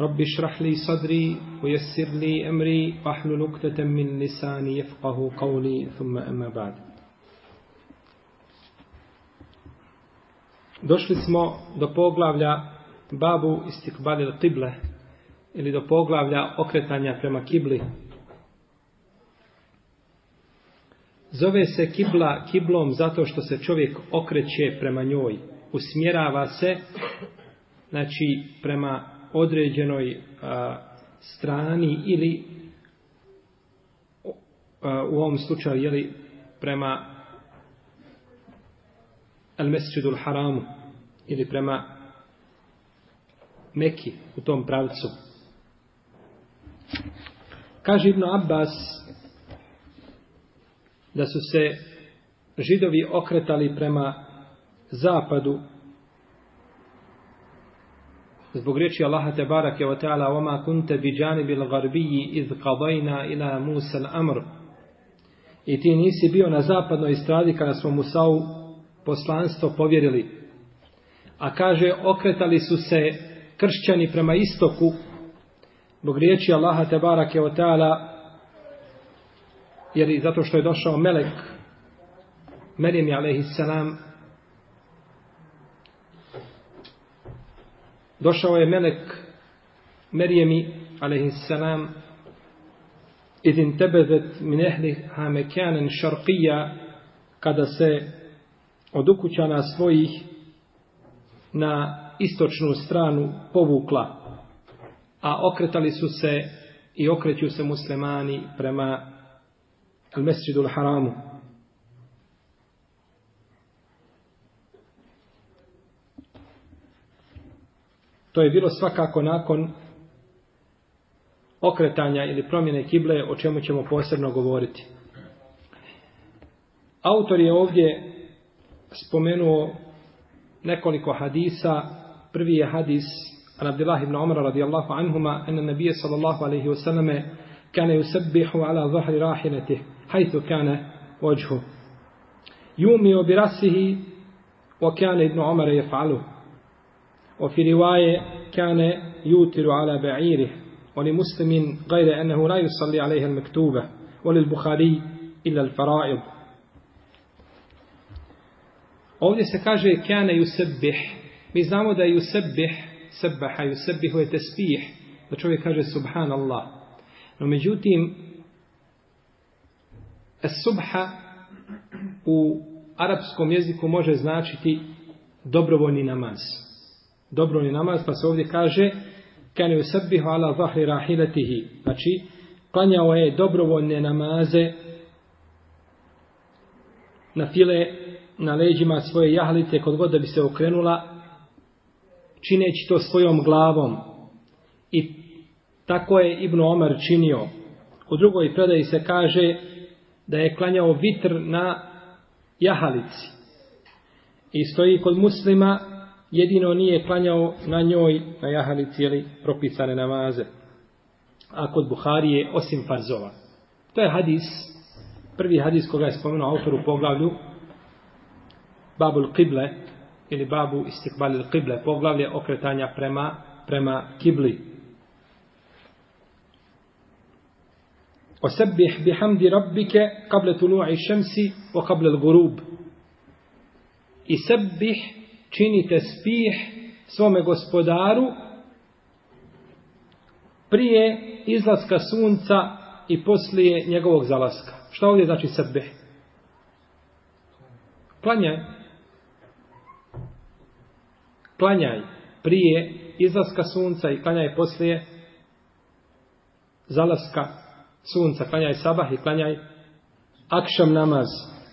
رب اشرح لي صدري ويسر لي أمري واحلل عقدة من لساني يفقه قولي ثم أما بعد Došli smo do poglavlja babu istikbalil qible ili do poglavlja okretanja prema kibli. Zove se kibla kiblom zato što se čovjek okreće prema njoj. Usmjerava se znači prema određenoj a, strani ili a, u ovom slučaju jeli, prema al-mesjidul haramu ili prema Meki u tom pravcu. Kaže Ibn Abbas da su se židovi okretali prema zapadu zbog riječi Allaha te barake wa ta'ala وَمَا كُنْتَ بِجَانِبِ iz qadayna ila Musa al-amr" I ti nisi bio na zapadnoj strani kada smo Musa'u poslanstvo povjerili. A kaže, okretali su se kršćani prema istoku zbog riječi Allaha te barake wa ta'ala jer i zato što je došao melek Merim je alaihi salam došao je melek Merijemi alaihissalam idin tebezet min ehli hamekjanen šarqija kada se od ukućana svojih na istočnu stranu povukla a okretali su se i okreću se muslimani prema al-Mesjidu al-Haramu. To je bilo svakako nakon okretanja ili promjene kible, o čemu ćemo posebno govoriti. Autor je ovdje spomenuo nekoliko hadisa. Prvi je hadis An Abdullah ibn Umar radijallahu anhuma anna nabije sallallahu alaihi wasallame kane yusabbihu ala zahri rahinatih hajtu kane ođhu. Jumio bi rasihi wa kane ibn Umar je faluh وفي رواية كان يوتر على بعيره ولمسلم غير أنه لا يصلي عليها المكتوبة وللبخاري إلا الفرائض Ovdje se kaže kana yusabbih. Mi znamo da yusabbih, sabbaha yusabbihu je tesbih, da čovjek kaže subhanallah. No međutim, subha u arapskom jeziku može značiti dobrovoljni namaz. Dobrovoljni namaz, pa se ovdje kaže kane u ala zahri rahilatihi. Znači, klanjao je dobrovoljne namaze na file na leđima svoje jahalice kod god da bi se okrenula čineći to svojom glavom. I tako je Ibn Omar činio. U drugoj predaji se kaže da je klanjao vitr na jahalici. I stoji kod muslima, jedino nije klanjao na njoj na jahali cijeli propisane namaze. A kod Buharije osim farzova. To je hadis, prvi hadis koga je spomenuo autor u poglavlju Babul Qible ili Babu Istikbali Qible, poglavlje okretanja prema, prema Kibli. Osebih bihamdi rabbike kable tunu'i šemsi o kable l'gurub. I sebih činite spih svome gospodaru prije izlaska sunca i poslije njegovog zalaska. Šta ovdje znači sebe? Klanjaj. Klanjaj prije izlaska sunca i klanjaj poslije zalaska sunca, klanjaj sabah i klanjaj akšam namaz.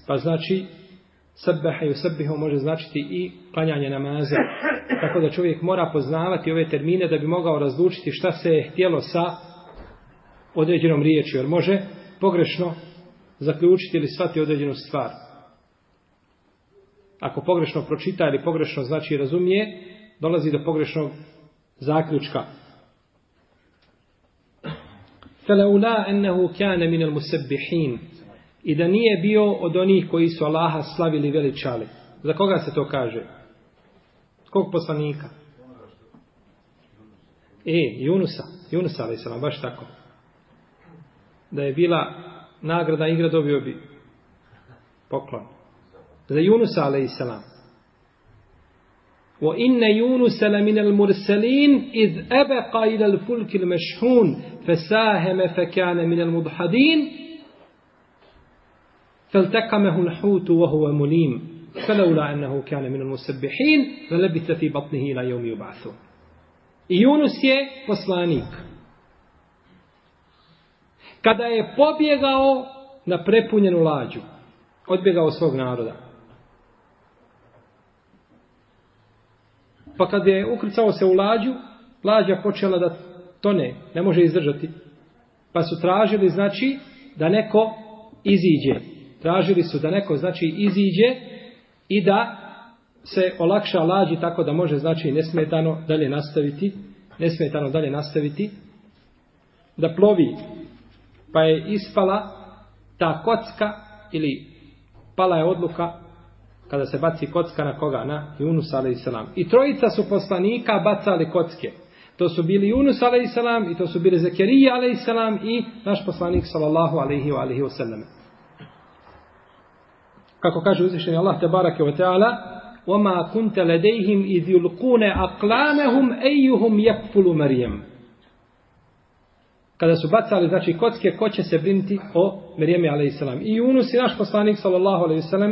Pa znači, Sabbaha i usabbihu može značiti i klanjanje namaza. Tako da čovjek mora poznavati ove termine da bi mogao razlučiti šta se je htjelo sa određenom riječju. Jer može pogrešno zaključiti ili shvati određenu stvar. Ako pogrešno pročita ili pogrešno znači razumije, dolazi do pogrešnog zaključka. فَلَوْلَا أَنَّهُ كَانَ مِنَ الْمُسَبِّحِينَ I da nije bio od onih koji su Allaha slavili veličali. Za koga se to kaže? Kog poslanika? E, Junusa. Junusa, ali sam baš tako. Da je bila nagrada igra dobio bi poklon. Za Junusa, ali i salam. وإن يونس لمن المرسلين إذ أبق إلى الفلك المشحون فساهم فكان من المضحدين فالتقمه الحوت وهو مليم فلولا أنه كان من المسبحين للبث في بطنه إلى يوم يبعثون يونس je poslanik. Kada je pobjegao na prepunjenu lađu, odbjegao svog naroda, Pa kad je ukrcao se u lađu, lađa počela da tone, ne može izdržati. Pa su tražili, znači, da neko iziđe. Tražili su da neko, znači, iziđe i da se olakša lađi tako da može, znači, nesmetano dalje nastaviti, nesmetano dalje nastaviti, da plovi. Pa je ispala ta kocka ili pala je odluka kada se baci kocka na koga? Na Yunus a.s. I trojica su poslanika bacali kocke. To su bili Yunus a.s. i to su bili Zekerija a.s. i naš poslanik sallallahu alaihi wa alaihi wa sallam Kako kaže uzvišeni Allah te barake wa ta'ala وَمَا كُنْتَ لَدَيْهِمْ إِذْ يُلْقُونَ أَقْلَامَهُمْ أَيُّهُمْ يَكْفُلُ مَرْيَمْ Kada su bacali, znači, kocke, ko će se brinuti o Marijemi a.s. I Yunus i naš poslanik sallallahu alaihi wa sallam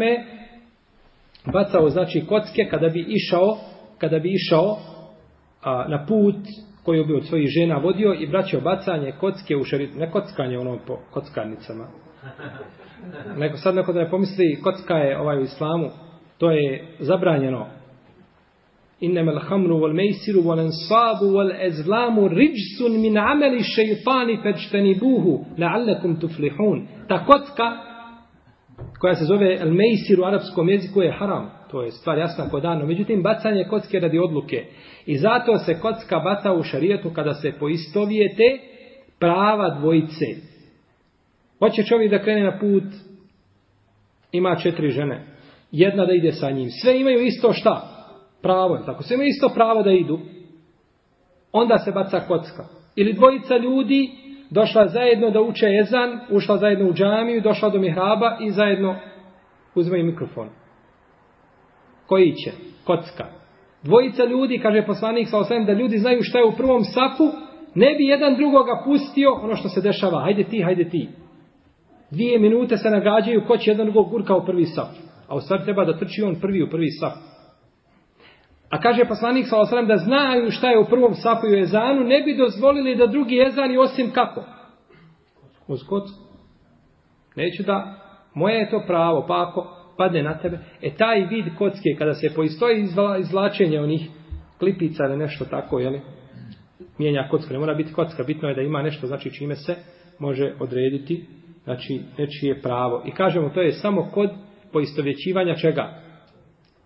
bacao znači kocke kada bi išao kada bi išao a, na put koji bi od svojih žena vodio i braćao bacanje kocke u šerit, ne kockanje ono po kockarnicama. Neko sad neko da ne pomisli kocka je ovaj u islamu, to je zabranjeno. Innama al-khamru wal-maysiru wal-ansabu wal-azlamu rijsun min amali shaytani fajtanibuhu la'allakum tuflihun. Ta kocka koja se zove El Meisir u arapskom jeziku je haram. To je stvar jasna kod dano. Međutim, bacanje kocke radi odluke. I zato se kocka baca u šarijetu kada se poistovijete prava dvojice. Pa Hoće čovjek da krene na put, ima četiri žene. Jedna da ide sa njim. Sve imaju isto šta? Pravo je tako. Sve imaju isto pravo da idu. Onda se baca kocka. Ili dvojica ljudi došla zajedno da uče ezan, ušla zajedno u džamiju, došla do mihraba i zajedno uzme mikrofon. Koji će? Kocka. Dvojica ljudi, kaže poslanik sa osvijem, da ljudi znaju šta je u prvom safu, ne bi jedan drugoga pustio ono što se dešava. Hajde ti, hajde ti. Dvije minute se nagađaju ko će jedan drugog gurka u prvi saf. A u stvari treba da trči on prvi u prvi saf. A kaže poslanik sa osram da znaju šta je u prvom safu i u ezanu, ne bi dozvolili da drugi ezani osim kako? Uz kocku. Neću da, moje je to pravo, pa ako padne na tebe, e taj vid kocke, kada se poistoji izvla, izvlačenje onih klipica ili nešto tako, jeli, mijenja kocka, ne mora biti kocka, bitno je da ima nešto, znači čime se može odrediti, znači nečije pravo. I kažemo, to je samo kod poistovjećivanja čega?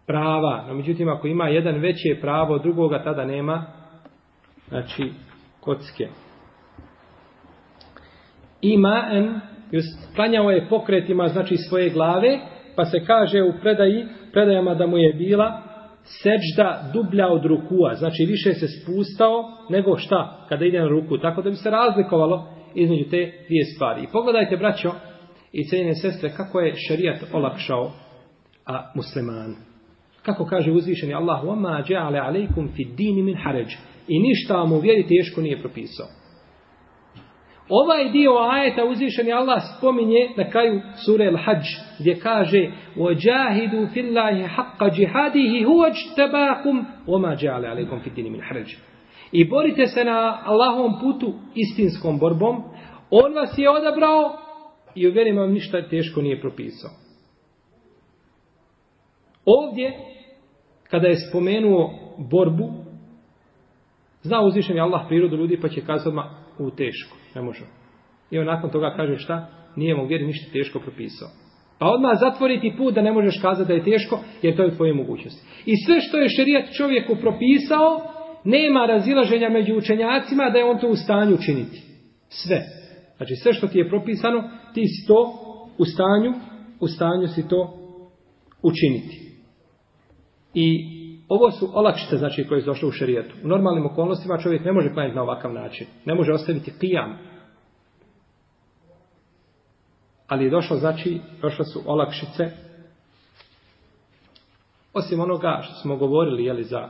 prava. No, međutim, ako ima jedan veće pravo od drugoga, tada nema, znači, kocke. Ima en, just, klanjao je pokretima, znači, svoje glave, pa se kaže u predaji, predajama da mu je bila seđda dublja od rukua, znači više se spustao nego šta kada ide na ruku, tako da bi se razlikovalo između te dvije stvari. I pogledajte, braćo i cijenine sestre, kako je šarijat olakšao a musliman. Kako kaže uzvišeni Allah, وَمَا جَعَلَ عَلَيْكُمْ فِي الدِّينِ مِنْ حَرَجِ I ništa vam u vjeri teško nije propisao. Ovaj dio ajeta uzvišeni Allah spominje na kraju sure Al-Hajj, gdje kaže وَجَاهِدُوا فِي اللَّهِ حَقَّ جِهَادِهِ هُوَ اجْتَبَاكُمْ وَمَا جَعَلَ عَلَيْكُمْ فِي الدِّينِ مِنْ حَرَجِ I borite se na Allahovom putu istinskom borbom. On vas je odabrao i u vjeri vam ništa teško nije propisao. Ovdje, kada je spomenuo borbu, zna uzvišen je Allah prirodu ljudi, pa će kazati odmah u teško, ne može. I on nakon toga kaže šta? Nije mu vjeri ništa teško propisao. Pa odmah zatvoriti put da ne možeš kazati da je teško, jer to je tvoje mogućnosti. I sve što je šerijat čovjeku propisao, nema razilaženja među učenjacima da je on to u stanju učiniti. Sve. Znači sve što ti je propisano, ti si to u stanju, u stanju si to učiniti. I ovo su olakšice znači koje su došle u šerijetu. U normalnim okolnostima čovjek ne može klanjati na ovakav način. Ne može ostaviti kijam. Ali je došlo, znači, došle su olakšice. Osim onoga što smo govorili, jeli, za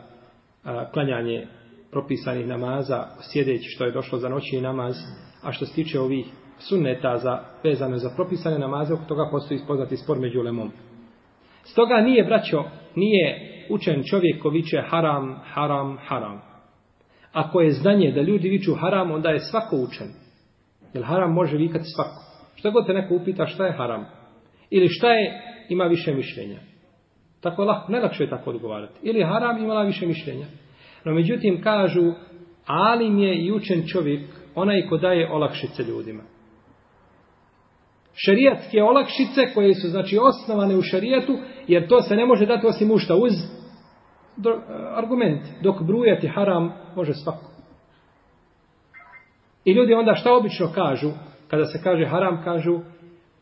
a, klanjanje propisanih namaza, sjedeći što je došlo za noći namaz, a što se tiče ovih sunneta za, vezane za propisane namaze, oko toga postoji ispoznati spor među lemom. Stoga nije, braćo, nije učen čovjek ko viče haram, haram, haram. Ako je znanje da ljudi viču haram, onda je svako učen. Jer haram može vikati svako. Šta god te neko upita šta je haram. Ili šta je, ima više mišljenja. Tako lahko, najlakše je tako odgovarati. Ili haram imala više mišljenja. No međutim kažu, alim je i učen čovjek onaj ko daje olakšice ljudima. Šerijatske olakšice koje su znači osnovane u šerijatu, jer to se ne može dati osim ušta uz do, e, argument. Dok brujati haram može svako. I ljudi onda šta obično kažu? Kada se kaže haram, kažu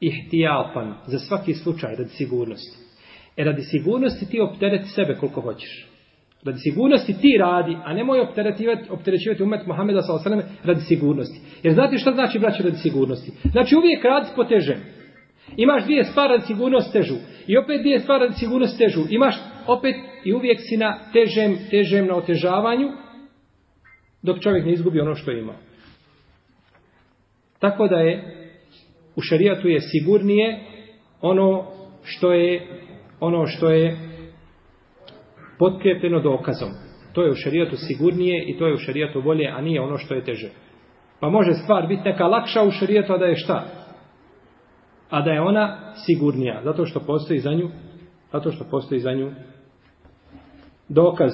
ihtijapan, za svaki slučaj, radi sigurnosti. E radi sigurnosti ti optereti sebe koliko hoćeš. Radi sigurnosti ti radi, a nemoj opterećivati umet Muhammeda s.a.v. radi sigurnosti. Jer znate šta znači braće radi sigurnosti? Znači uvijek radi po težem. Imaš dvije stvari radi sigurnost težu. I opet dvije stvari radi sigurnost težu. Imaš opet i uvijek si na težem, težem na otežavanju, dok čovjek ne izgubi ono što ima. Tako da je u šarijatu je sigurnije ono što je ono što je potkrepljeno dokazom. To je u šarijatu sigurnije i to je u šarijatu bolje, a nije ono što je teže. Pa može stvar biti neka lakša u šarijatu, a da je šta? A da je ona sigurnija, zato što postoji za nju, zato što postoji za nju dokaz.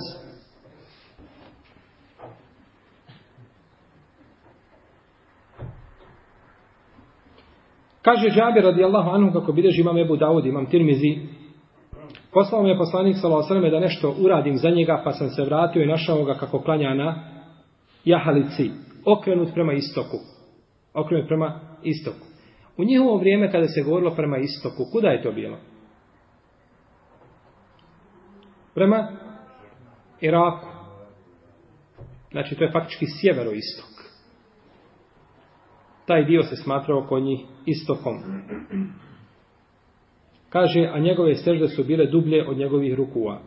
Kaže Džabir radijallahu anhu kako bideži imam Ebu Dawud, imam Tirmizi, Poslao mi je poslanik s.a.v. da nešto uradim za njega, pa sam se vratio i našao ga kako klanja na jahalici, okrenut prema istoku. Okrenut prema istoku. U njihovo vrijeme kada se govorilo prema istoku, kuda je to bilo? Prema Iraku. Znači, to je faktički sjeveroistok. Taj dio se smatrao kod njih istokom. Kaže, a njegove sežde su bile dublje od njegovih rukua.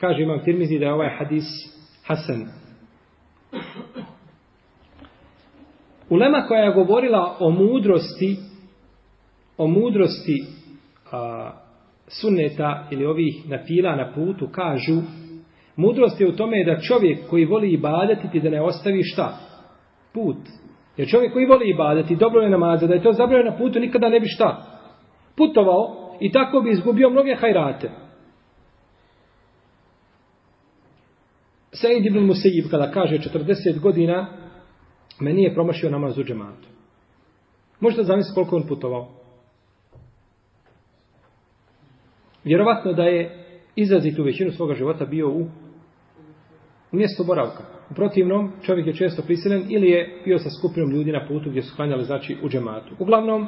Kaže, imam tirmizi da je ovaj hadis Hasan. Ulema koja je govorila o mudrosti, o mudrosti a, sunneta ili ovih napila na putu, kažu, mudrost je u tome da čovjek koji voli ibadetiti da ne ostavi šta? Put. Jer čovjek koji voli ibadeti, dobro je namaza, da je to zabravio na putu, nikada ne bi šta? Putovao, i tako bi izgubio mnoge hajrate. Sejid ibn Musejib kada kaže 40 godina me nije promašio namaz u džematu. Možete zamisliti koliko on putovao. Vjerovatno da je izrazit u većinu svoga života bio u, u boravka. U protivnom, čovjek je često prisilen ili je bio sa skupinom ljudi na putu gdje su klanjali znači u džematu. Uglavnom,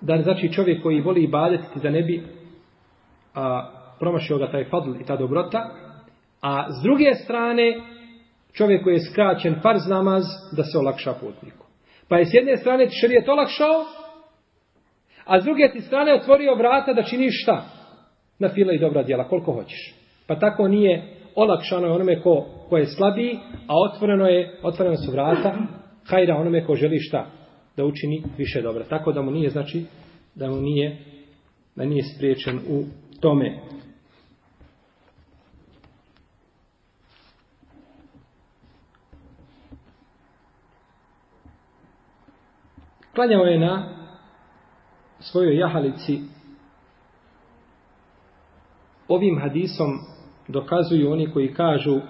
da znači čovjek koji voli ibadetiti da ne bi a, promašio ga taj fadl i ta dobrota, a s druge strane čovjek koji je skraćen farz namaz da se olakša putniku. Pa je s jedne strane ti šarijet olakšao, a s druge ti strane otvorio vrata da činiš šta? Na fila i dobra djela, koliko hoćeš. Pa tako nije olakšano je onome ko, ko je slabiji, a otvoreno je, otvoreno su vrata, hajra onome ko želi šta? da učini više dobra. Tako da mu nije, znači, da mu nije, da nije spriječen u tome. Klanjao je na svojoj jahalici ovim hadisom dokazuju oni koji kažu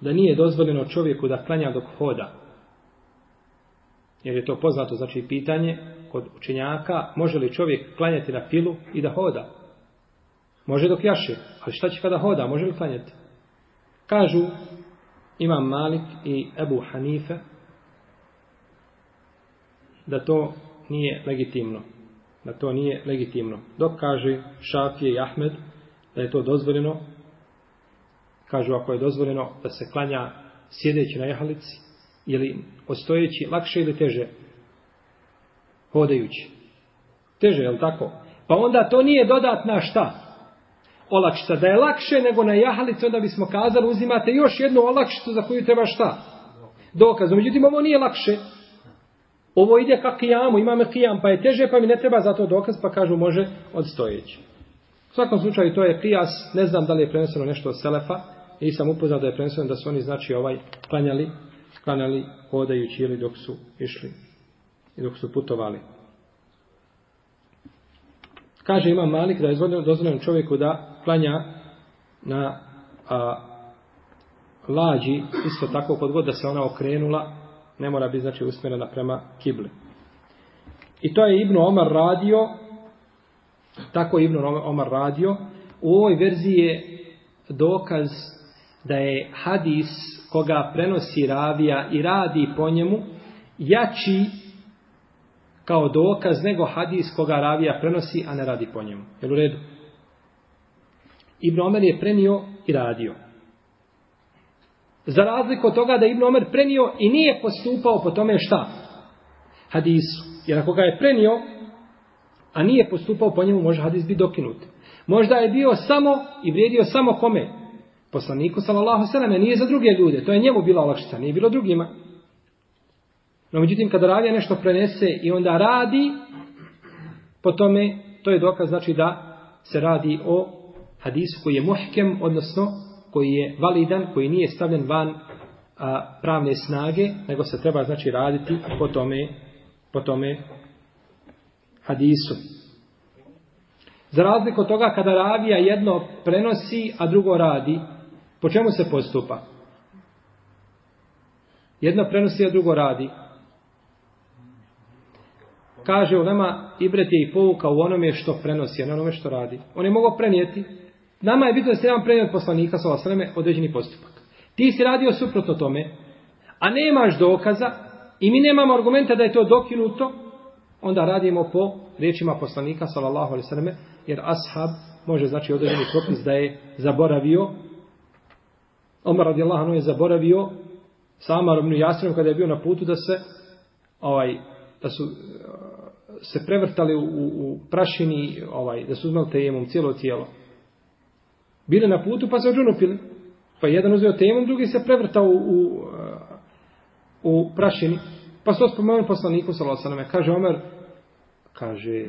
da nije dozvoljeno čovjeku da klanja dok hoda. Jer je to poznato, znači pitanje kod učenjaka, može li čovjek klanjati na filu i da hoda? Može dok jaše, ali šta će kada hoda, može li klanjati? Kažu Imam Malik i Ebu Hanife da to nije legitimno. Da to nije legitimno. Dok kaže Šafije i Ahmed da je to dozvoljeno, kažu ako je dozvoljeno da se klanja sjedeći na jahalici ili ostojeći lakše ili teže hodajući. Teže, je li tako? Pa onda to nije dodatna šta? Olakšica. Da je lakše nego na jahalici, onda bismo kazali uzimate još jednu olakšicu za koju treba šta? Dokaz. Međutim, ovo nije lakše. Ovo ide ka kijamu, imame kijam, pa je teže, pa mi ne treba za to dokaz, pa kažu može od stojeći. U svakom slučaju to je kijas, ne znam da li je preneseno nešto od Selefa, i sam upoznao da je preneseno da su oni znači ovaj klanjali, klanjali hodajući ili dok su išli i dok su putovali. Kaže ima Malik da je dozvoljeno čovjeku da klanja na a, lađi, isto tako kod god da se ona okrenula, ne mora biti znači usmjerena prema kibli. I to je Ibn Omar radio, tako je Ibn Omar radio, u ovoj verziji je dokaz da je hadis koga prenosi ravija i radi po njemu jači kao dokaz nego hadis koga ravija prenosi, a ne radi po njemu. Jel u redu? Ibn Omer je prenio i radio. Za razliku od toga da Ibn Omer prenio i nije postupao po tome šta? Hadisu. Jer ako ga je prenio, a nije postupao po njemu, može hadis biti dokinut. Možda je bio samo i vrijedio samo kome? Poslaniku sallallahu sallam nije za druge ljude. To je njemu bila olakšica, nije bilo drugima. No međutim, kada ravija nešto prenese i onda radi, po tome, to je dokaz znači da se radi o hadisu koji je muhkem, odnosno koji je validan, koji nije stavljen van a, pravne snage, nego se treba znači raditi po tome, po tome hadisu. Za razliku od toga kada ravija jedno prenosi, a drugo radi, po čemu se postupa? Jedno prenosi, a drugo radi. Kaže u nama, Ibret je i pouka u onome što prenosi, a ne onome što radi. On je mogao prenijeti. Nama je bitno da se jedan prenijeti od poslanika, sa osreme, određeni postupak. Ti si radio suprotno tome, a nemaš dokaza, i mi nemamo argumenta da je to dokinuto, onda radimo po riječima poslanika, sallallahu alejhi ve selleme jer ashab može znači određeni propis da je zaboravio. Omar radijallahu anhu je zaboravio sa Amarom ibn Jasrinom kada je bio na putu da se ovaj da su eh, se prevrtali u, u prašini, ovaj, da su uzmali tejemom cijelo tijelo. Bili na putu pa se odžunupili. Pa jedan uzeo tejemom, drugi se prevrtao u, u, eh, u prašini. Pa su spomenuli poslaniku sa losaname. Kaže Omer, kaže,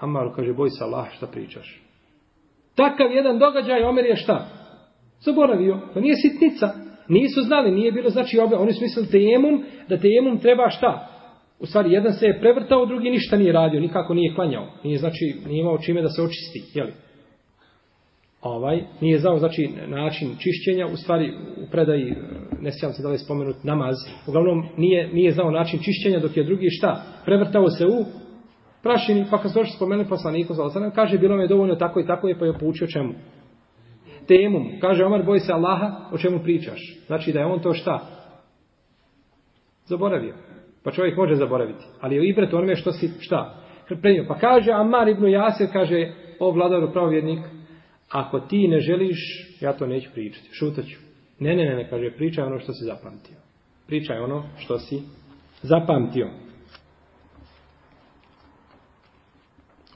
Amar, kaže, boj se Allah, šta pričaš? Takav jedan događaj, Omer je šta? Zaboravio. To nije sitnica. Nisu znali, nije bilo, znači, obe, oni su mislili tejemum, da tejemum treba šta? U stvari, jedan se je prevrtao, drugi ništa nije radio, nikako nije klanjao. Nije, znači, nije imao čime da se očisti, jeli? Ovaj, nije znao, znači, način čišćenja, u stvari, u predaji, e, ne sjećam se da li je spomenut namaz, uglavnom, nije, nije znao način čišćenja, dok je drugi šta? Prevrtao se u prašini, pa kad se došli spomenuli poslaniku, za osanem, kaže, bilo mi je dovoljno tako i tako je, pa je poučio čemu? Temum. Kaže, Omar, boj se Allaha, o čemu pričaš? Znači, da je on to šta? Zaboravio. Pa čovjek može zaboraviti. Ali je ibret onome što si, šta? Prenio. Pa kaže Ammar ibn Jasir, kaže, o vladaru pravovjednik, ako ti ne želiš, ja to neću pričati. Šutaću. Ne, ne, ne, ne, kaže, pričaj ono što si zapamtio. Pričaj ono što si zapamtio.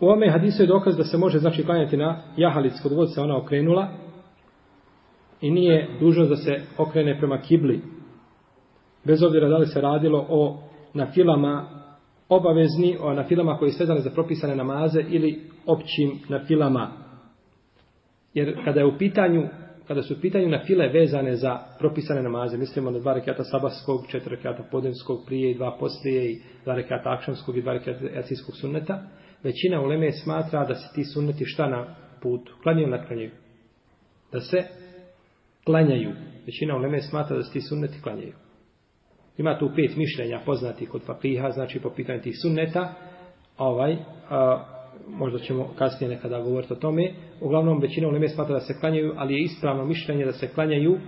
U ovome hadisu je dokaz da se može, znači, klanjati na jahalic kod god se ona okrenula i nije dužnost da se okrene prema kibli. Bez obzira da li se radilo o na filama obavezni, o na filama koji su za propisane namaze ili općim na filama. Jer kada je u pitanju kada su u pitanju na file vezane za propisane namaze, mislimo na dva rekata sabahskog, četiri rekata podnevskog prije i dva poslije i dva rekata akšamskog i dva rekata jacijskog sunneta, većina uleme smatra da se ti sunneti šta na putu. Klanjaju na klanjaju. Da se klanjaju. Većina uleme smatra da se ti sunneti klanjaju. Ima tu pet mišljenja poznatih kod fakiha, znači po pitanju tih sunneta, ovaj, a, možda ćemo kasnije nekada govoriti o tome. Uglavnom, većina uleme smatra da se klanjaju, ali je ispravno mišljenje da se klanjaju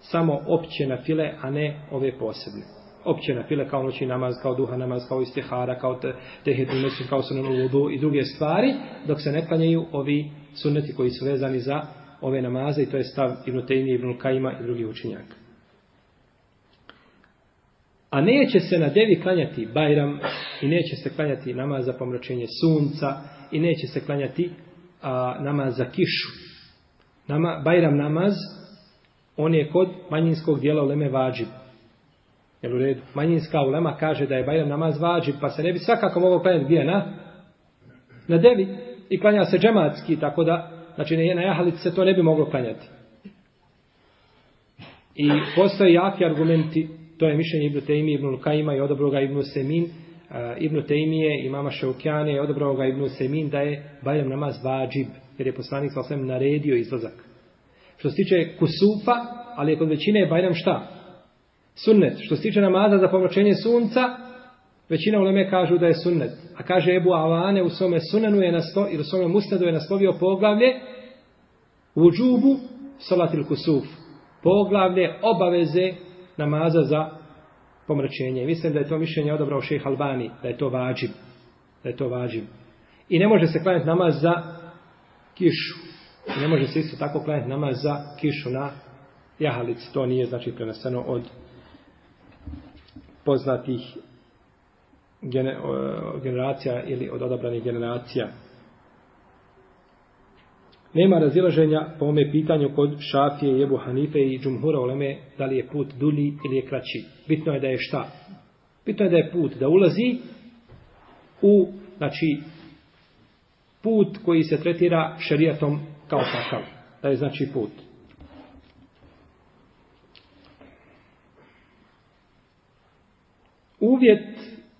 samo opće na file, a ne ove posebne. Opće na file kao noći namaz, kao duha namaz, kao istihara, kao te, tehetu mesu, kao sunanu uludu i druge stvari, dok se ne klanjaju ovi sunneti koji su vezani za ove namaze i to je stav Ibn Tejnije, Ibn Kajima i drugi učinjaka. A neće se na devi klanjati Bajram i neće se klanjati namaz za pomračenje sunca i neće se klanjati a, namaz za kišu. Nama, Bajram namaz, on je kod manjinskog dijela uleme vađib. Jel u redu? Manjinska ulema kaže da je Bajram namaz vađib, pa se ne bi svakako mogao klanjati gdje na? Na devi. I klanja se džematski, tako da, znači na jahalici se to ne bi moglo klanjati. I postoje jaki argumenti To je mišljenje Ibnu Tejmije, Ibnu Lukajima i odobro ga Ibnu Semin. Uh, Ibnu Tejmije i mama i odobro ga Ibnu Semin da je Bajram namaz vađib, jer je poslanik sa osvijem naredio izlazak. Što se tiče kusufa, ali je kod većine je Bajram šta? Sunnet. Što se tiče namaza za pomračenje sunca, većina uleme kažu da je sunnet. A kaže Ebu Avane u svome sunenu je nasto, ili u svome musnadu je naslovio poglavlje u džubu salatil kusuf. Poglavlje obaveze namaza za pomračenje. Mislim da je to mišljenje odabrao šejh Albani, da je to vađib. Da je to vađib. I ne može se klanjati namaz za kišu. I ne može se isto tako klanjati namaz za kišu na jahalici. To nije znači preneseno od poznatih generacija ili od odabranih generacija. Nema razilaženja po ome pitanju kod Šafije, Jebu Hanife i Džumhura Oleme da li je put dulji ili je kraći. Bitno je da je šta? Bitno je da je put da ulazi u, znači, put koji se tretira šerijatom kao takav. Da je znači put. Uvjet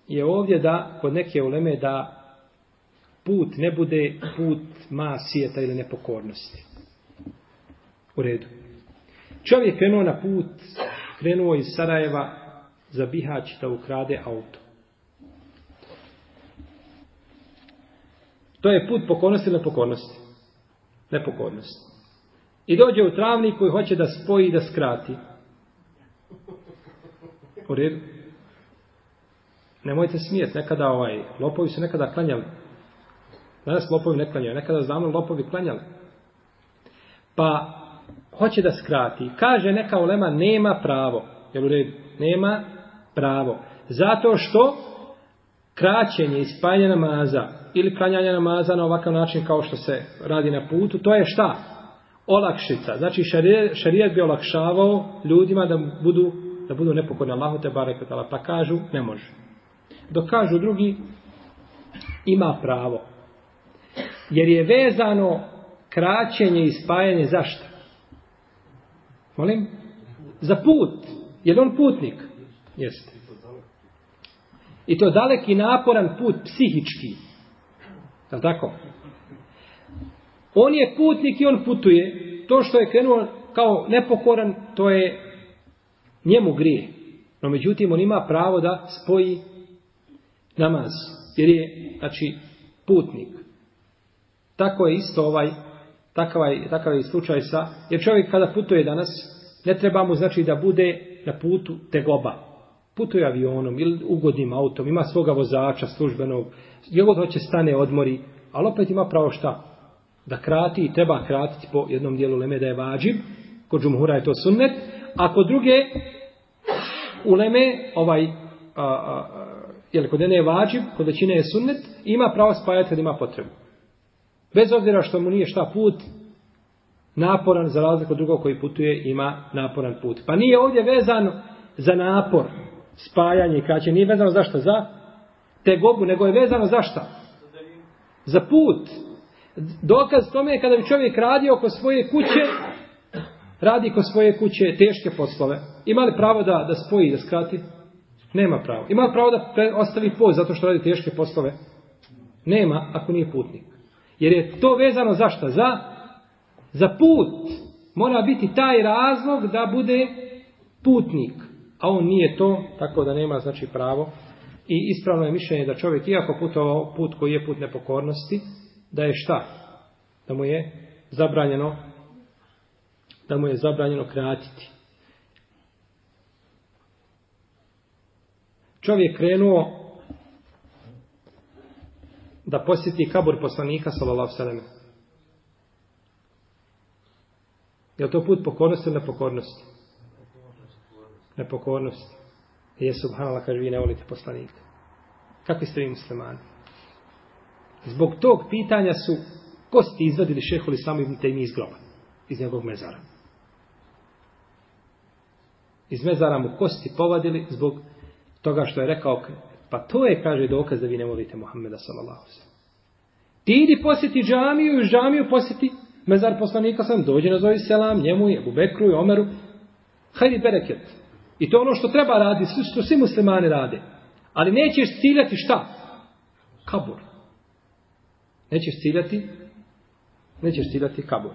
je ovdje da, kod neke uleme, da put ne bude put masijeta ili nepokornosti. U redu. Čovjek krenuo na put, krenuo iz Sarajeva za Bihać da ukrade auto. To je put pokornosti ili nepokornosti? Nepokornosti. I dođe u travnik koji hoće da spoji i da skrati. U redu. Nemojte smijet, nekada ovaj, lopovi su nekada klanjali Danas lopovi ne klanjaju. Nekada znamo lopovi klanjali. Pa, hoće da skrati. Kaže neka ulema, nema pravo. Jel u redu? Nema pravo. Zato što kraćenje i spajanje namaza ili klanjanje namaza na ovakav način kao što se radi na putu, to je šta? Olakšica. Znači šarijat bi olakšavao ljudima da budu da budu nepokorni Allahu te barek pa kažu ne može. Dok kažu drugi ima pravo. Jer je vezano kraćenje i spajanje zašto? Molim? Za put. Je on putnik? Jeste. I to daleki naporan put psihički. Je tako? On je putnik i on putuje. To što je krenuo kao nepokoran, to je njemu grije. No međutim, on ima pravo da spoji namaz. Jer je, znači, putnik. Tako je isto ovaj, takav je, takav je slučaj sa, jer čovjek kada putuje danas, ne treba mu znači da bude na putu tegoba. Putuje avionom ili ugodnim autom, ima svoga vozača službenog, gdje god hoće stane odmori, ali opet ima pravo šta? Da krati i treba kratiti po jednom dijelu leme da je vađib, kod džumhura je to sunnet, a kod druge u leme, ovaj, a, a, a, jel, kod jedne je vađib, kod većine je sunnet, ima pravo spajati kad ima potrebu. Bez obzira što mu nije šta put, naporan za razliku od drugog koji putuje ima naporan put. Pa nije ovdje vezano za napor, spajanje i kraće. Nije vezano za šta? Za tegobu, nego je vezano za šta? Za put. Dokaz tome je kada bi čovjek radio oko svoje kuće, radi oko svoje kuće teške poslove. Ima li pravo da, da spoji, da skrati? Nema pravo. Ima li pravo da ostavi poz zato što radi teške poslove? Nema, ako nije putnik. Jer je to vezano za šta? Za, za put. Mora biti taj razlog da bude putnik. A on nije to, tako da nema znači pravo. I ispravno je mišljenje da čovjek, iako putovao put koji je put nepokornosti, da je šta? Da mu je zabranjeno da mu je zabranjeno kratiti. Čovjek krenuo da posjeti kabur poslanika sallallahu sallam. Je to put pokornosti ili nepokornosti? Nepokornosti. Je subhanallah kaže vi ne volite poslanika. Kakvi ste vi muslimani? Zbog tog pitanja su kosti izvadili šeholi sami ibn Taymi iz groba. Iz njegovog mezara. Iz mezara mu kosti povadili zbog toga što je rekao Pa to je, kaže, dokaz da vi ne volite Muhammeda sallallahu sallam. Ti idi posjeti džamiju i džamiju posjeti mezar poslanika sam, dođe na zove selam, njemu i Abu Bekru i Omeru. Hajdi bereket. I to ono što treba radi, što svi muslimani rade. Ali nećeš ciljati šta? Kabur. Nećeš ciljati nećeš ciljati kabur.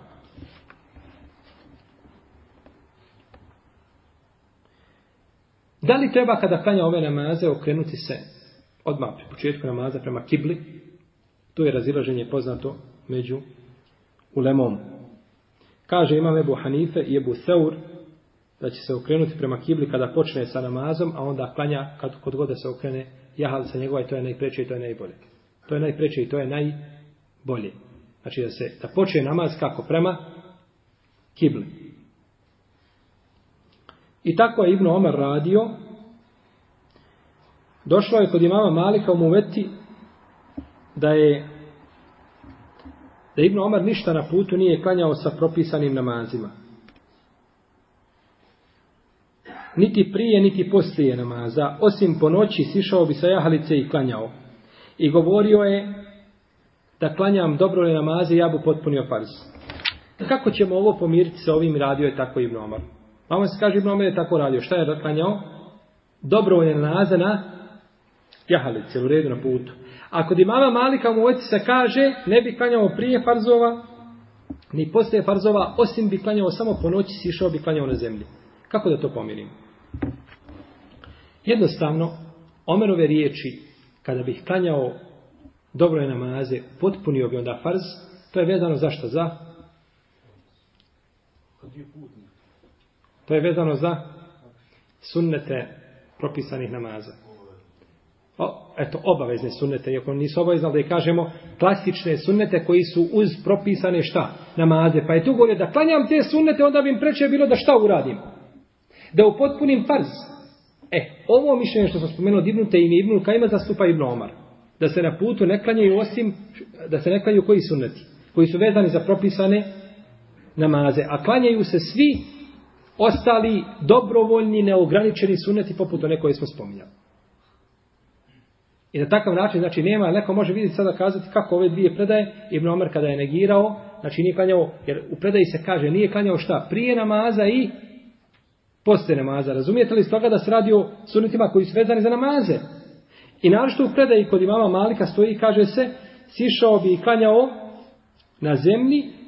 Da li treba kada klanja ove namaze okrenuti se odmah pri početku namaza prema kibli? To je razilaženje poznato među ulemom. Kaže imam Ebu Hanife i Ebu Seur da će se okrenuti prema kibli kada počne sa namazom, a onda klanja kad, kod god da se okrene jahalica njegova i to je najpreće i to je najbolje. To je najpreće i to je najbolje. Znači da se da počne namaz kako prema kibli. I tako je Ibn Omer radio. Došlo je kod imama Malika u Muveti da je da Ibn Omer ništa na putu nije klanjao sa propisanim namazima. Niti prije, niti poslije namaza. Osim po noći sišao bi sa jahalice i klanjao. I govorio je da klanjam dobro namaze, ja bu potpunio farz. Kako ćemo ovo pomiriti sa ovim radio je tako Ibn Omar? Pa Vama se kaže Ibn Omer je tako radio. Šta je klanjao? Dobrovoljne namaze na jahalice, u redu na putu. A kod imama Malika mu oci se kaže, ne bi klanjao prije farzova, ni poslije farzova, osim bi klanjao samo po noći, sišao bi klanjao na zemlji. Kako da to pomirim? Jednostavno, Omerove riječi, kada bih klanjao dobro namaze, potpunio bi onda farz, to je vezano zašto? Za? Kad je putnik. To je vezano za sunnete propisanih namaza. O, eto, obavezne sunnete, iako nisu obavezne, da je kažemo klasične sunnete koji su uz propisane šta? Namaze. Pa je tu govorio da klanjam te sunnete, onda bi im preče bilo da šta uradim? Da upotpunim farz. E, ovo mišljenje što sam spomenuo divnute i ibnu Kajma zastupa ibn Omar. Da se na putu ne klanjaju osim, da se ne klanjaju koji sunneti? Koji su vezani za propisane namaze. A klanjaju se svi ostali dobrovoljni, neograničeni suneti poput one koje smo spominjali. I na takav način, znači nema, neko može vidjeti sada kazati kako ove dvije predaje, Ibn Omer kada je negirao, znači nije klanjao, jer u predaji se kaže, nije klanjao šta, prije namaza i poslije namaza. Razumijete li stoga da se radi o sunetima koji su vezani za namaze? I našto u predaji kod imama Malika stoji, kaže se, sišao bi i klanjao na zemlji,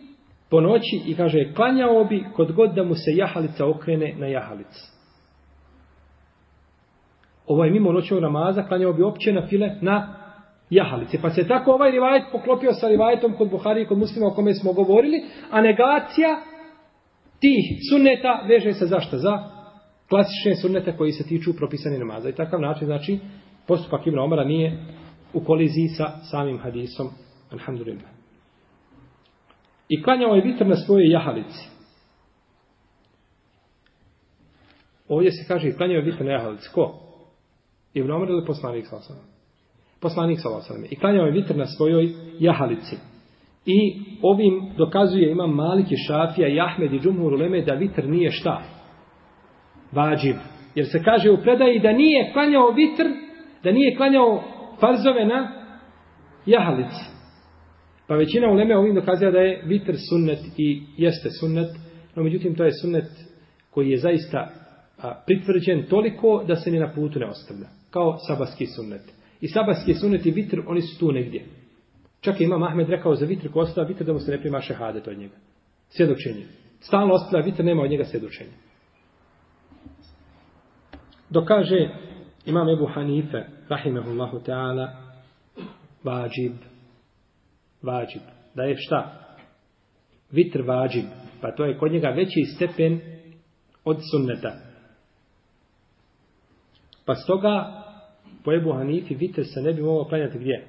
po noći i kaže klanjao bi kod god da mu se jahalica okrene na jahalici. Ovaj mimo noćnog namaza klanjao bi opće na file na jahalice. Pa se tako ovaj rivajet poklopio sa rivajetom kod Buhari i kod muslima o kome smo govorili, a negacija tih sunneta veže se zašto? Za klasične sunnete koji se tiču propisane namaza. I takav način, znači, postupak Ibn Omara nije u koliziji sa samim hadisom. Alhamdulillah. I klanjao je vitr na svojoj jahalici. Ovdje se kaže i klanjao je vitr na jahalici. Ko? Ibn Omer ili poslanik sa osanem? Poslanik sa osanem. I klanjao je vitr na svojoj jahalici. I ovim dokazuje imam Maliki Šafija i Ahmed i Džumhur Uleme da vitr nije šta? Vađiv. Jer se kaže u predaji da nije klanjao vitr, da nije klanjao farzove na jahalici. Pa većina uleme ovim dokazuje da je vitr sunnet i jeste sunnet, no međutim to je sunnet koji je zaista a, pritvrđen toliko da se ni na putu ne ostavlja. Kao sabaski sunnet. I sabaski sunnet i vitr, oni su tu negdje. Čak je ima Ahmed rekao za vitr ko ostavlja vitr da mu se ne prima šehadet od njega. Svjedočenje. Stalno ostavlja vitr, nema od njega svjedočenja. Dokaže imam Ebu Hanife, rahimehullahu ta'ala, vađib, vađib. Da je šta? Vitr vađib. Pa to je kod njega veći stepen od sunneta. Pa stoga po Ebu Hanifi vitr se ne bi mogao klanjati gdje?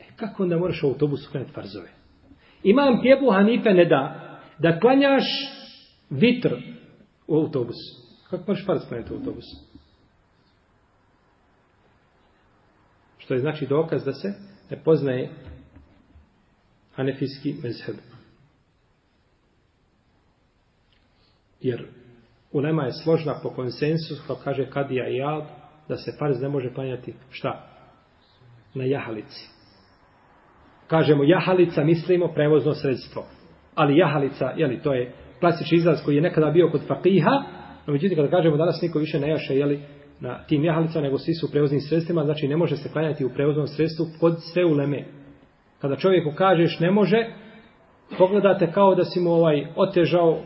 E, kako onda moraš u autobusu klanjati farzove? Imam ti Ebu Hanife ne da da klanjaš vitr u autobusu. Kako možeš farz klanjati u autobusu? Što je znači dokaz da se ne poznaje hanefijski mezheb. Jer ulema je složna po konsensu, kao pa kaže Kadija i Jad, da se farz ne može klanjati šta? Na jahalici. Kažemo jahalica, mislimo prevozno sredstvo. Ali jahalica, jeli, to je klasični izraz koji je nekada bio kod fakiha, no međutim kada kažemo danas niko više ne jaše, jeli, na tim jahalicama, nego svi su u prevoznim sredstvima, znači ne može se klanjati u prevoznom sredstvu kod sve uleme. Kada čovjeku kažeš ne može, pogledate kao da si mu ovaj otežao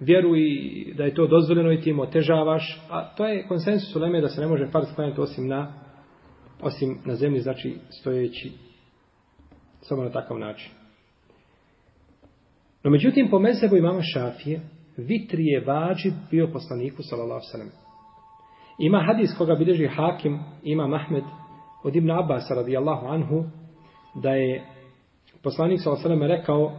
vjeru i da je to dozvoljeno i ti mu otežavaš, a to je konsensus uleme da se ne može farz klanjati osim na, osim na zemlji, znači stojeći samo na takav način. No međutim, po mezebu imama Šafije, vitri je vađib bio poslaniku, sallallahu sallam. Ima hadis koga bilježi Hakim, ima Mahmed od Ibn Abbas radijallahu anhu da je poslanik sa rekao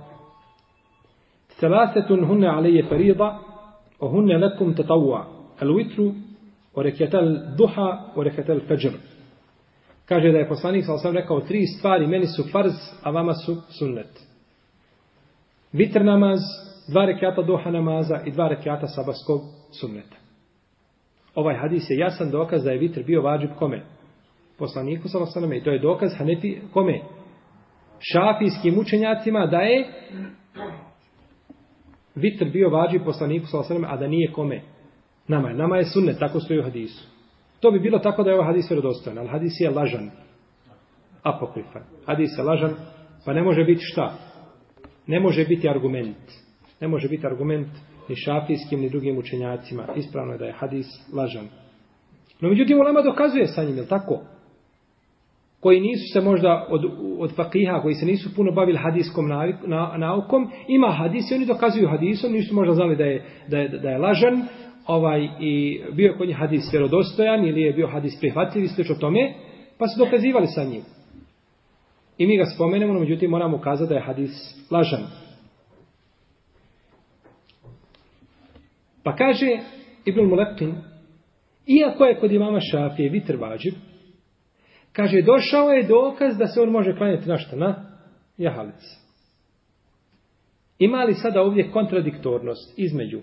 Selasetun hunne alije farida o hunne lekum tatavua al vitru o reketel duha o reketel fejr kaže da je poslanik sa rekao tri stvari meni su farz a vama su sunnet. Vitr namaz dva rekata duha namaza i dva rekata sabaskog sunneta ovaj hadis je jasan dokaz da je vitr bio vađib kome poslaniku sa sam i to je dokaz hanefi kome šafijskim učenjacima da je vitr bio vađib poslaniku sa osanem, a da nije kome. Nama je, nama je sunnet, tako stoji u hadisu. To bi bilo tako da je ovaj hadis vjerodostojan, ali hadis je lažan. Apokrifan. Hadis je lažan, pa ne može biti šta? Ne može biti argument. Ne može biti argument ni šafijskim, ni drugim učenjacima. Ispravno je da je hadis lažan. No međutim, ulema dokazuje sa njim, je tako? koji nisu se možda od, od fakiha, koji se nisu puno bavili hadiskom navik, na, naukom, ima hadis i oni dokazuju hadisom, nisu možda znali da je, da je, da je lažan, ovaj, i bio je kod njih hadis vjerodostojan, ili je bio hadis prihvatljiv i slično tome, pa su dokazivali sa njim. I mi ga spomenemo, no međutim moramo kazati da je hadis lažan. Pa kaže Ibn Mulekin, iako je kod imama Šafije vitr vađiv, Kaže, došao je dokaz da se on može klanjati na šta? Na jahalici. Ima li sada ovdje kontradiktornost između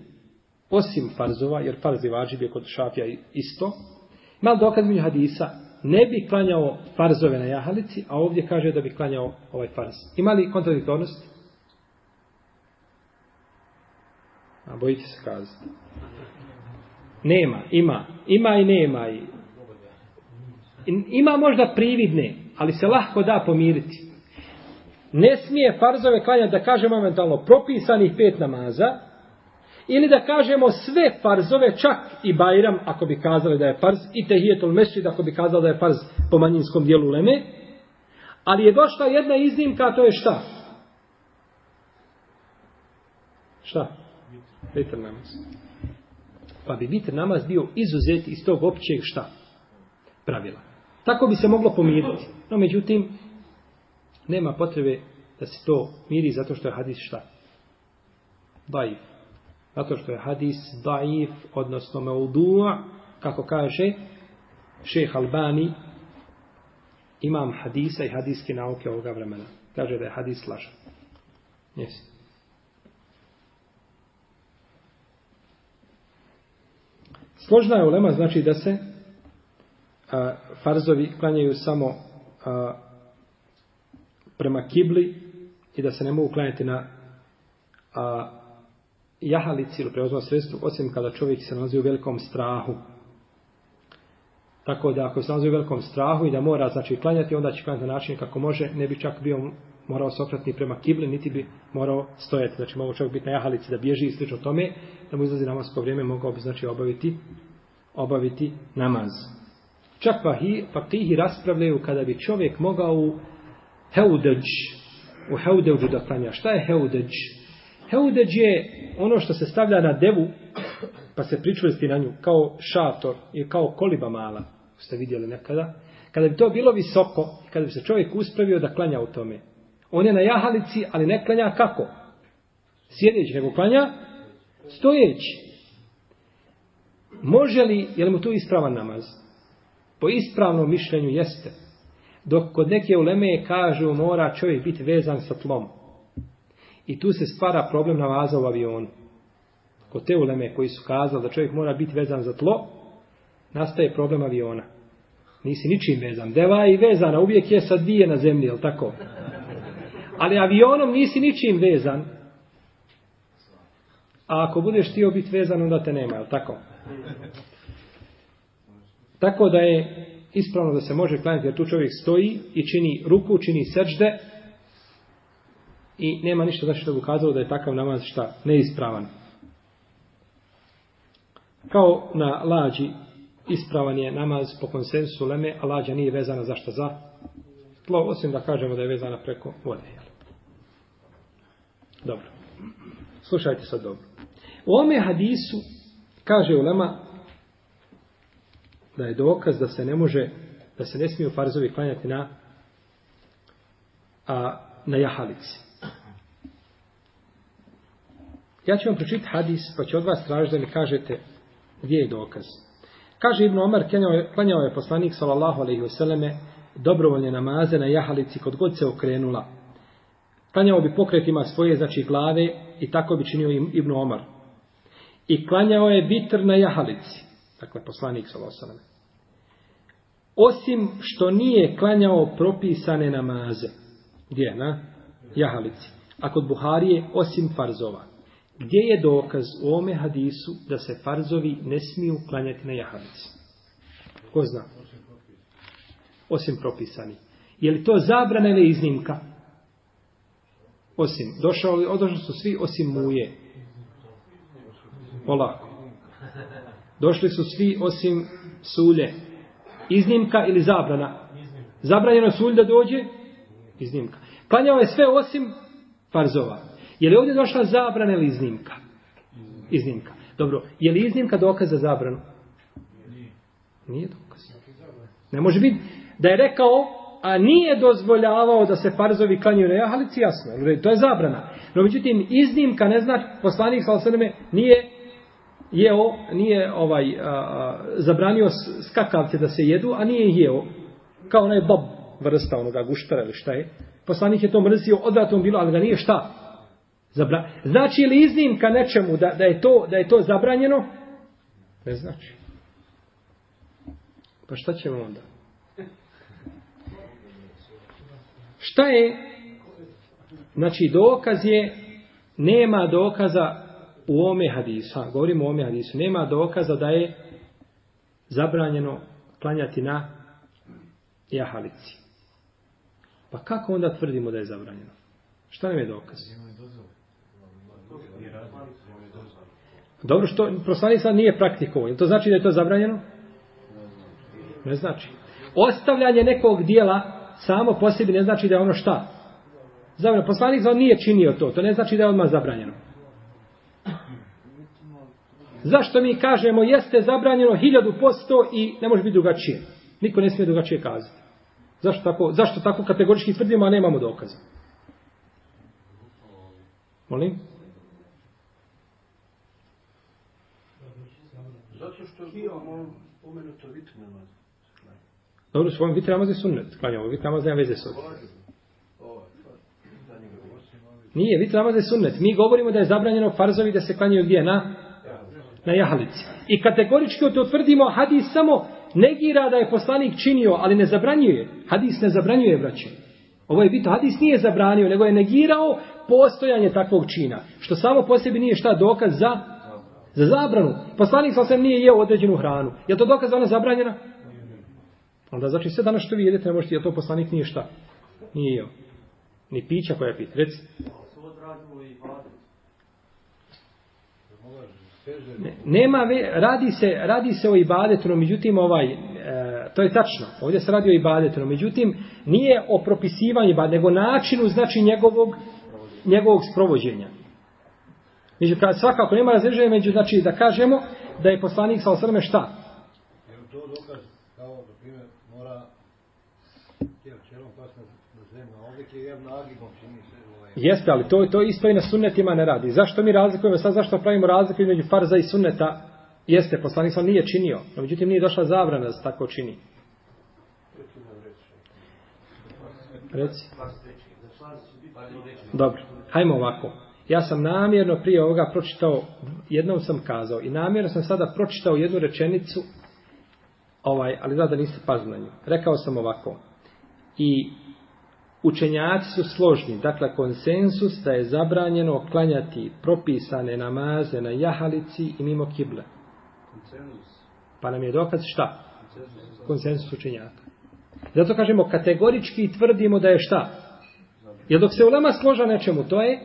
osim farzova, jer farzi vađib je kod šafija isto, ima li dokaz među hadisa, ne bi klanjao farzove na jahalici, a ovdje kaže da bi klanjao ovaj farz. Ima li kontradiktornost? A bojite se kazati. Nema, ima. Ima i nema. I ima možda prividne, ali se lahko da pomiriti. Ne smije farzove klanjati da kaže momentalno propisanih pet namaza, ili da kažemo sve farzove, čak i Bajram, ako bi kazali da je farz, i Tehijetul Mesjid, ako bi kazali da je farz po manjinskom dijelu Leme, ali je došla jedna iznimka, to je šta? Šta? Vitr namaz. Pa bi vitr namaz bio izuzet iz tog općeg šta? Pravila. Tako bi se moglo pomiriti. No, međutim, nema potrebe da se to miri zato što je hadis šta? Daif. Zato što je hadis daif, odnosno meudua, kako kaže šeh Albani, imam hadisa i hadiske nauke ovoga vremena. Kaže da je hadis lažan. Jesi. Složna je ulema, znači da se a, farzovi klanjaju samo a, prema kibli i da se ne mogu klanjati na a, jahalici ili preozno sredstvu, osim kada čovjek se nalazi u velikom strahu. Tako da ako se nalazi u velikom strahu i da mora znači klanjati, onda će klanjati na način kako može, ne bi čak bio morao se okretni prema kibli, niti bi morao stojati. Znači mogu čovjek biti na jahalici da bježi i slično tome, da mu izlazi namaz po vrijeme, mogao bi znači obaviti, obaviti namaz. Čak pa, hi, pa tihi raspravljaju kada bi čovjek mogao u heudeđ, u heudeđu da klanja. Šta je heudeđ? Heudeđ je ono što se stavlja na devu, pa se pričvrsti na nju, kao šator i kao koliba mala, ste vidjeli nekada. Kada bi to bilo visoko, kada bi se čovjek uspravio da klanja u tome, on je na jahalici, ali ne klanja kako? Sjedeći, nego klanja stojeći. Može li, je li mu tu ispravan namaz? Po ispravnom mišljenju jeste. Dok kod neke uleme kažu mora čovjek biti vezan sa tlom. I tu se stvara problem namaza u avionu. Kod te uleme koji su kazali da čovjek mora biti vezan za tlo, nastaje problem aviona. Nisi ničim vezan. Deva i vezana uvijek je sa dvije na zemlji, je tako? Ali avionom nisi ničim vezan. A ako budeš htio biti vezan, onda te nema, je tako? Tako da je ispravno da se može klanjati, jer tu čovjek stoji i čini ruku, čini srđde i nema ništa znači da bi ukazalo da je takav namaz šta neispravan. Kao na lađi ispravan je namaz po konsensu leme, a lađa nije vezana zašto za tlo, osim da kažemo da je vezana preko vode. Dobro. Slušajte sad dobro. U ome hadisu kaže ulema da je dokaz da se ne može, da se ne smiju farzovi klanjati na a, na jahalici. Ja ću vam pročitati hadis, pa ću od vas tražiti da mi kažete gdje je dokaz. Kaže Ibn Omar, klanjao je poslanik, sallallahu alaihi vseleme, dobrovoljne namaze na jahalici kod god se okrenula. Klanjao bi pokretima svoje, znači glave, i tako bi činio Ibn Omar. I klanjao je vitr na jahalici. Dakle, poslanik, sallallahu. Osim što nije klanjao propisane namaze. Gdje? Na jahalici. A kod Buharije, osim farzova. Gdje je dokaz u ome hadisu da se farzovi ne smiju klanjati na jahalici? Ko zna? Osim propisani. Je li to zabrana ili iznimka? Osim. Došao li, odošli su svi osim muje. Polako. Došli su svi osim sulje. Iznimka ili zabrana? Zabranjeno sulj da dođe? Iznimka. Klanjao je sve osim farzova. Je li ovdje došla zabrana ili iznimka? Iznimka. Dobro, je li iznimka dokaz za zabranu? Nije dokaz. Ne može biti da je rekao, a nije dozvoljavao da se farzovi klanjuju na jahalici, jasno. To je zabrana. No, međutim, iznimka ne znači, poslanik sa osadome nije jeo, nije ovaj, a, a, zabranio skakavce da se jedu, a nije jeo. Kao onaj bob vrsta onoga guštara ili šta je. Poslanik je to mrzio, odvratom bilo, ali ga nije šta? Zabra... Znači li iznimka nečemu da, da, je to, da je to zabranjeno? Ne znači. Pa šta ćemo onda? Šta je? Znači dokaz je, nema dokaza u ome hadisu, govorimo o ome hadisu, nema dokaza da je zabranjeno klanjati na jahalici. Pa kako onda tvrdimo da je zabranjeno? Šta nam je dokaz? Dobro, što poslanik sad nije praktikovan. To znači da je to zabranjeno? Ne znači. Ostavljanje nekog dijela samo po sebi ne znači da je ono šta? Zabranjeno. Poslanik on nije činio to. To ne znači da je odmah zabranjeno. Zašto mi kažemo jeste zabranjeno hiljadu posto i ne može biti drugačije? Niko ne smije drugačije kazati. Zašto tako, zašto tako kategorički tvrdimo, a nemamo dokaza? Molim? Zato što je spomenuto pomenuto namaz. Dobro, svojom vitr namaz je sunnet. Klanjamo, vitr namaz nema veze s ovim. Nije, vitr namaz je sunnet. Mi govorimo da je zabranjeno farzovi da se klanjaju gdje? Na, na jahalici. I kategorički to tvrdimo, hadis samo negira da je poslanik činio, ali ne zabranjuje. Hadis ne zabranjuje, braći. Ovo je bito, hadis nije zabranio, nego je negirao postojanje takvog čina. Što samo po sebi nije šta dokaz za Za zabranu. Poslanik sam nije jeo određenu hranu. Je to dokaz da ona zabranjena? Onda znači sve danas što vi jedete, ne možete, jer to poslanik nije šta? Nije jeo. Ni pića koja pita. Reci. Ne, nema, ve, radi se, radi se o ibadetu, no međutim ovaj, e, to je tačno, ovdje se radi o ibadetu, no međutim nije o propisivanju ibadetu, nego načinu znači njegovog, njegovog sprovođenja. Među, svakako nema razređenja među, znači da kažemo da je poslanik sa osrme šta? Jer to dokaz kao, na primjer, mora jer čelom pas na, zemlju, a ovdje je jedan nagibom čini se. Ovaj... Jeste, ali to, to isto i na sunnetima ne radi. Zašto mi razlikujemo sad, zašto pravimo razliku između farza i sunneta? Jeste, poslanik sam nije činio, no međutim nije došla zabrana da se tako čini. Reci. Dobro, hajmo ovako. Ja sam namjerno prije ovoga pročitao, jednom sam kazao, i namjerno sam sada pročitao jednu rečenicu, ovaj, ali da da niste pazili na nju. Rekao sam ovako. I učenjaci su složni, dakle konsensus da je zabranjeno klanjati propisane namaze na jahalici i mimo kible. Pa nam je dokaz šta? Konsensus učenjaka. Zato kažemo kategorički tvrdimo da je šta? Jer dok se ulema složa nečemu, to je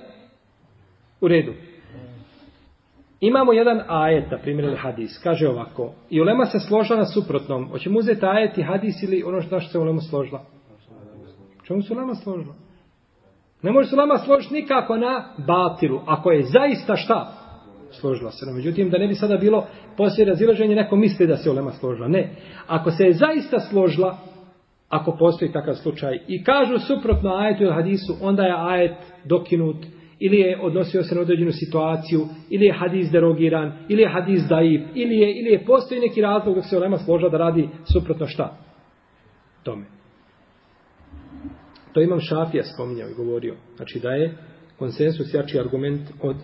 u redu. Imamo jedan ajet, na primjer, ili hadis, kaže ovako, i ulema se složila na suprotnom, hoćemo uzeti ajet i hadis ili ono što se ulema složila? Čemu se ulema složila? Ne može se ulema složiti nikako na batilu, ako je zaista šta? Složila se. No, međutim, da ne bi sada bilo poslije razilaženje, neko misli da se ulema složila. Ne. Ako se je zaista složila, ako postoji takav slučaj, i kažu suprotno ajetu ili hadisu, onda je ajet dokinut, ili je odnosio se na određenu situaciju, ili je hadis derogiran, ili je hadis daib, ili je, ili je postoji neki razlog dok se olema složa da radi suprotno šta? Tome. To imam Šafija spominjao i govorio. Znači da je konsensus jači argument od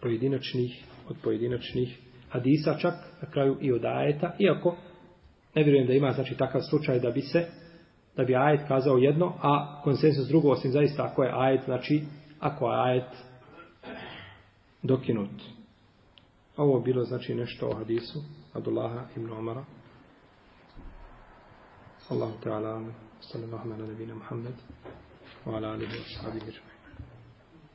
pojedinačnih, od pojedinačnih hadisa, čak na kraju i od ajeta, iako ne vjerujem da ima znači takav slučaj da bi se da bi ajet kazao jedno, a konsensus drugo, osim zaista ako je ajet, znači ako je ajet dokinut. Ovo bilo znači nešto o hadisu Abdullaha ibn Omara. Allahu Teala, sallallahu ala nabina Muhammed, wa ala alihi wa sahabihi